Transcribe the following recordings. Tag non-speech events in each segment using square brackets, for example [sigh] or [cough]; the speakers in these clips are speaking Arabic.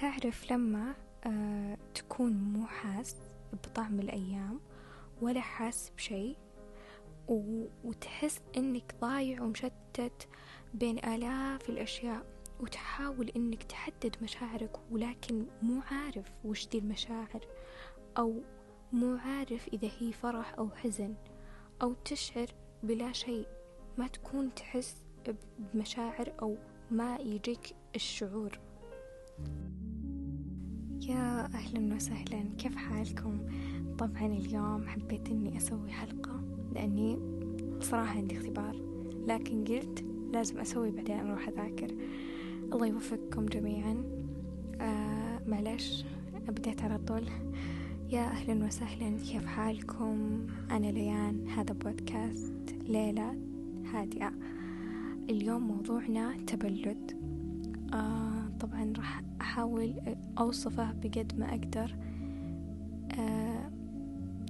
تعرف لما آه تكون مو حاس بطعم الأيام ولا حاس بشي وتحس إنك ضايع ومشتت بين آلاف الأشياء وتحاول إنك تحدد مشاعرك ولكن مو عارف وش دي المشاعر أو مو عارف إذا هي فرح أو حزن أو تشعر بلا شيء. ما تكون تحس بمشاعر أو ما يجيك الشعور. يا أهلا وسهلا. كيف حالكم؟ طبعا اليوم حبيت أني أسوي حلقة لأني صراحة عندي اختبار لكن قلت لازم أسوي بعدين أروح أذاكر. الله يوفقكم جميعا. آه معلش بديت على طول. يا أهلا وسهلا كيف حالكم؟ أنا ليان هذا بودكاست ليلة هادئة. اليوم موضوعنا تبلد. آه طبعا راح أحاول أوصفه بقد ما أقدر. آه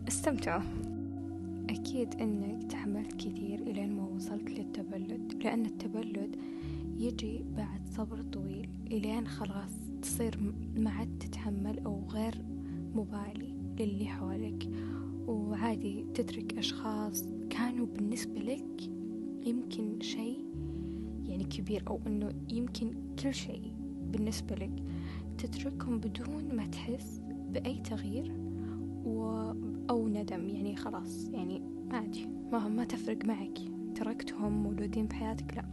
استمتعوا. أكيد أنك تحملت كثير إلين ما وصلت للتبلد لأن التبلد يجي بعد صبر طويل إلين خلاص تصير ما عاد تتحمل أو غير مبالي للي حولك. وعادي تترك أشخاص كانوا بالنسبة لك يمكن شيء يعني كبير أو أنه يمكن كل شيء. بالنسبة لك تتركهم بدون ما تحس بأي تغيير و... أو ندم يعني خلاص يعني عادي ما ما تفرق معك تركتهم موجودين بحياتك لا.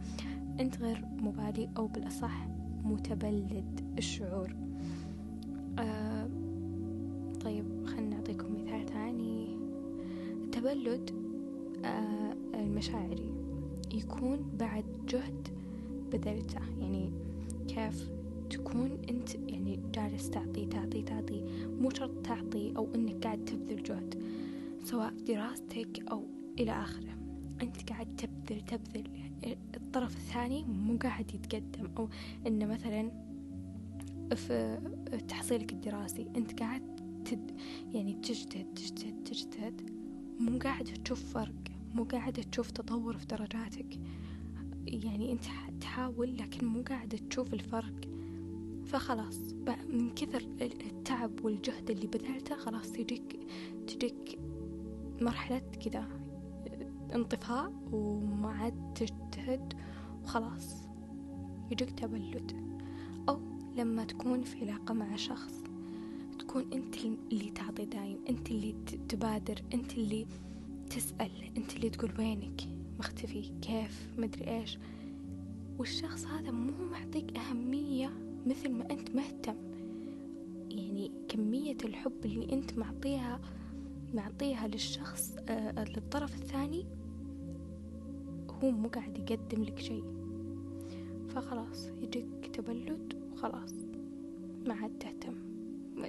أنت غير مبالي أو بالأصح متبلد الشعور. آه طيب خلنا نعطيكم مثال ثاني. التبلد آه المشاعري يكون بعد جهد بذلته يعني كيف تكون أنت يعني جالس تعطي تعطي تعطي مو شرط تعطي أو أنك قاعد تبذل جهد سواء دراستك أو إلى آخره. أنت قاعد تبذل تبذل. الطرف الثاني مو قاعد يتقدم أو إنه مثلا في تحصيلك الدراسي أنت قاعد تد يعني تجتهد تجتهد تجتهد. مو قاعد تشوف فرق مو قاعد تشوف تطور في درجاتك. يعني أنت تحاول لكن مو قاعد تشوف الفرق. فخلاص من كثر التعب والجهد اللي بذلته خلاص تجيك تجيك مرحلة كذا انطفاء وما عاد تجتهد وخلاص يجيك تبلد. أو لما تكون في علاقة مع شخص تكون أنت اللي تعطي دايم أنت اللي تبادر أنت اللي تسأل أنت اللي تقول وينك؟ مختفي كيف؟ مدري إيش؟ والشخص هذا مو معطيك أهمية. مثل ما أنت مهتم. يعني كمية الحب اللي أنت معطيها معطيها للشخص آه للطرف الثاني هو مو قاعد يقدم لك شيء. فخلاص يجيك تبلد وخلاص ما عاد تهتم.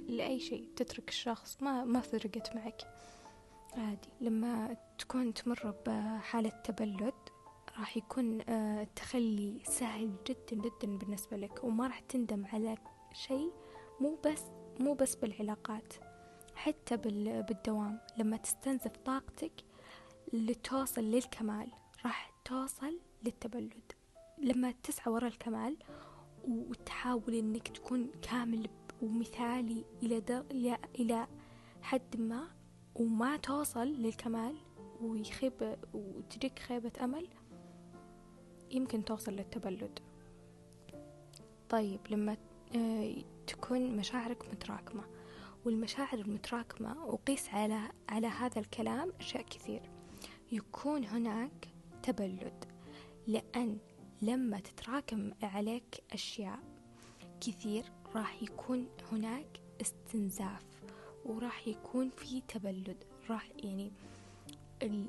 لأي شيء تترك الشخص ما ما فرقت معك. عادي لما تكون تمر بحالة تبلد راح يكون التخلي سهل جدا جدا بالنسبة لك وما راح تندم على شيء مو بس مو بس بالعلاقات حتى بالدوام. لما تستنزف طاقتك لتوصل للكمال راح توصل للتبلد. لما تسعى ورا الكمال وتحاول إنك تكون كامل ومثالي إلى در... إلى حد ما وما توصل للكمال ويخيب وتجيك خيبة أمل يمكن توصل للتبلد. طيب لما تكون مشاعرك متراكمة والمشاعر المتراكمة وقيس على على هذا الكلام أشياء كثير. يكون هناك تبلد لأن لما تتراكم عليك أشياء كثير راح يكون هناك استنزاف وراح يكون في تبلد. راح يعني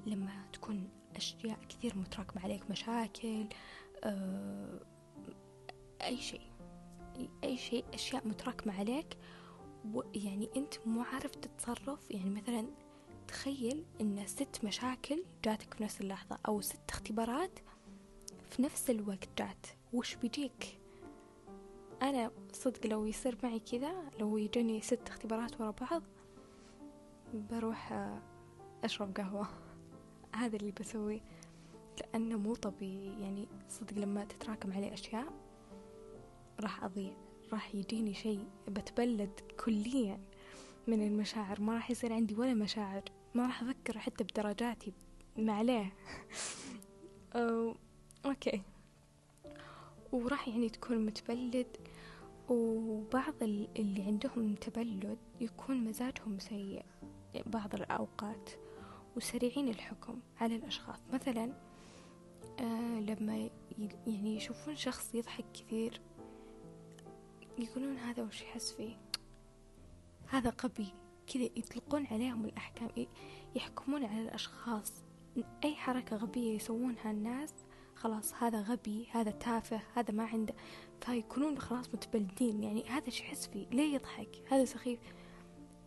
لما تكون أشياء كثير متراكمة عليك مشاكل آه أي شيء أي شيء أشياء متراكمة عليك يعني أنت مو عارف تتصرف. يعني مثلا تخيل إن ست مشاكل جاتك في نفس اللحظة أو ست اختبارات في نفس الوقت جات. وش بيجيك؟ أنا صدق لو يصير معي كذا لو يجوني ست اختبارات ورا بعض بروح أشرب قهوة. هذا اللي بسويه لأنه مو طبيعي. يعني صدق لما تتراكم علي أشياء راح أضيع راح يجيني شيء بتبلد كليا من المشاعر. ما راح يصير عندي ولا مشاعر ما راح أفكر حتى بدرجاتي ما عليه. [laughs] أوكي. وراح يعني تكون متبلد وبعض اللي عندهم تبلد يكون مزاجهم سيء بعض الأوقات. وسريعين الحكم على الأشخاص. مثلا آه لما يعني يشوفون شخص يضحك كثير يقولون هذا وش يحس فيه؟ هذا غبي. كذا يطلقون عليهم الأحكام يحكمون على الأشخاص. أي حركة غبية يسوونها الناس خلاص هذا غبي هذا تافه هذا ما عنده. فيكونون خلاص متبلدين. يعني هذا شو يحس فيه؟ ليه يضحك؟ هذا سخيف.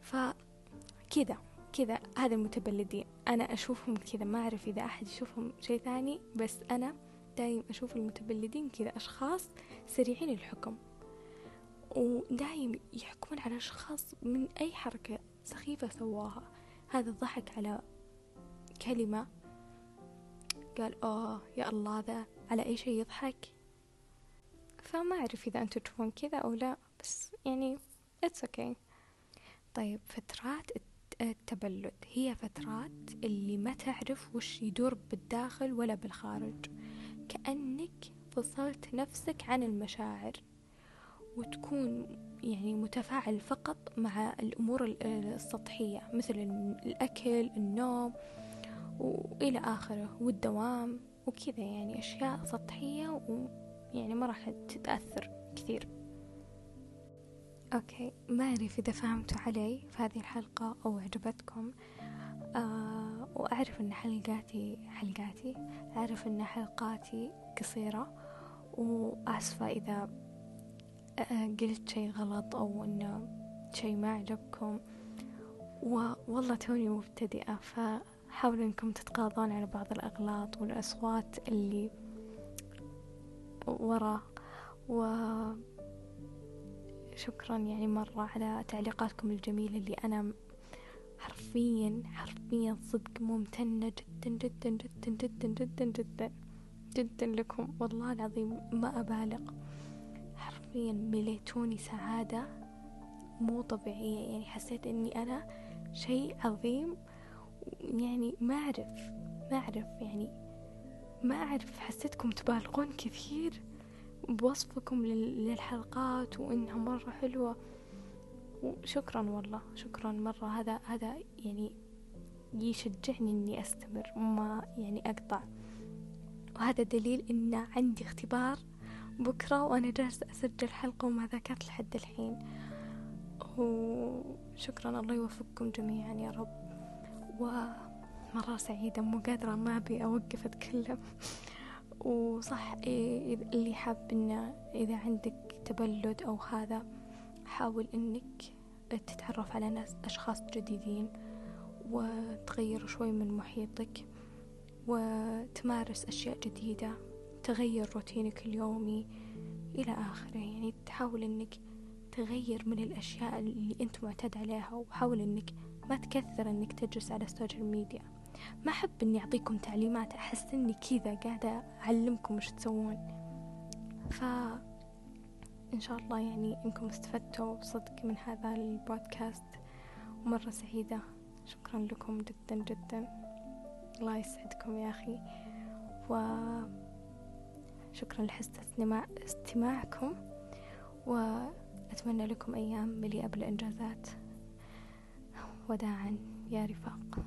فكذا كذا هذا المتبلدين. أنا أشوفهم كذا ما أعرف إذا أحد يشوفهم شيء ثاني بس أنا دايم أشوف المتبلدين كذا أشخاص سريعين الحكم ودايم يحكمون على أشخاص من أي حركة سخيفة سواها. هذا الضحك على كلمة قال أوه يا الله ذا على أي شيء يضحك؟ فما أعرف إذا أنتوا تشوفون كذا أو لا بس يعني it's okay. طيب فترات التبلد. هي فترات اللي ما تعرف وش يدور بالداخل ولا بالخارج. كأنك فصلت نفسك عن المشاعر وتكون يعني متفاعل فقط مع الأمور السطحية مثل الأكل النوم وإلى آخره والدوام وكذا. يعني أشياء سطحية ويعني ما راح تتأثر كثير. أوكي ما أعرف إذا فهمتوا علي في هذه الحلقة أو عجبتكم. آه وأعرف أن حلقاتي حلقاتي أعرف أن حلقاتي قصيرة. وآسفة إذا آه، قلت شي غلط أو أنه شي ما عجبكم. والله توني مبتدئة فحاولوا أنكم تتقاضون على بعض الأغلاط والأصوات اللي ورا. و شكرا يعني مرة على تعليقاتكم الجميلة اللي أنا حرفيا حرفيا صدق ممتنة جدا جدا جدا جدا جدا جدا جدا لكم. والله العظيم ما أبالغ. حرفيا مليتوني سعادة. مو طبيعية. يعني حسيت إني أنا شيء عظيم. يعني ما أعرف ما أعرف يعني ما أعرف. حسيتكم تبالغون كثير. بوصفكم للحلقات وإنها مرة حلوة. وشكرا والله شكرا مرة. هذا هذا يعني يشجعني إني أستمر وما يعني أقطع. وهذا دليل إن عندي اختبار بكرة وأنا جالسة أسجل حلقة وما ذاكرت لحد الحين. وشكرا الله يوفقكم جميعا يا رب. ومرة سعيدة مو قادرة ما أبي أوقف أتكلم. وصح اللي حاب إنه إذا عندك تبلد أو هذا حاول إنك تتعرف على ناس أشخاص جديدين وتغير شوي من محيطك وتمارس أشياء جديدة تغير روتينك اليومي إلى آخره. يعني تحاول إنك تغير من الأشياء اللي أنت معتاد عليها وحاول إنك ما تكثر إنك تجلس على ال social media. ما أحب إني أعطيكم تعليمات أحس إني كذا قاعدة أعلمكم وش تسوون. ف إن شاء الله يعني إنكم استفدتوا صدق من هذا البودكاست. ومرة سعيدة. شكرا لكم جدا جدا. الله يسعدكم يا أخي. وشكرا لحسن استماعكم. وأتمنى لكم أيام مليئة بالإنجازات. وداعا يا رفاق.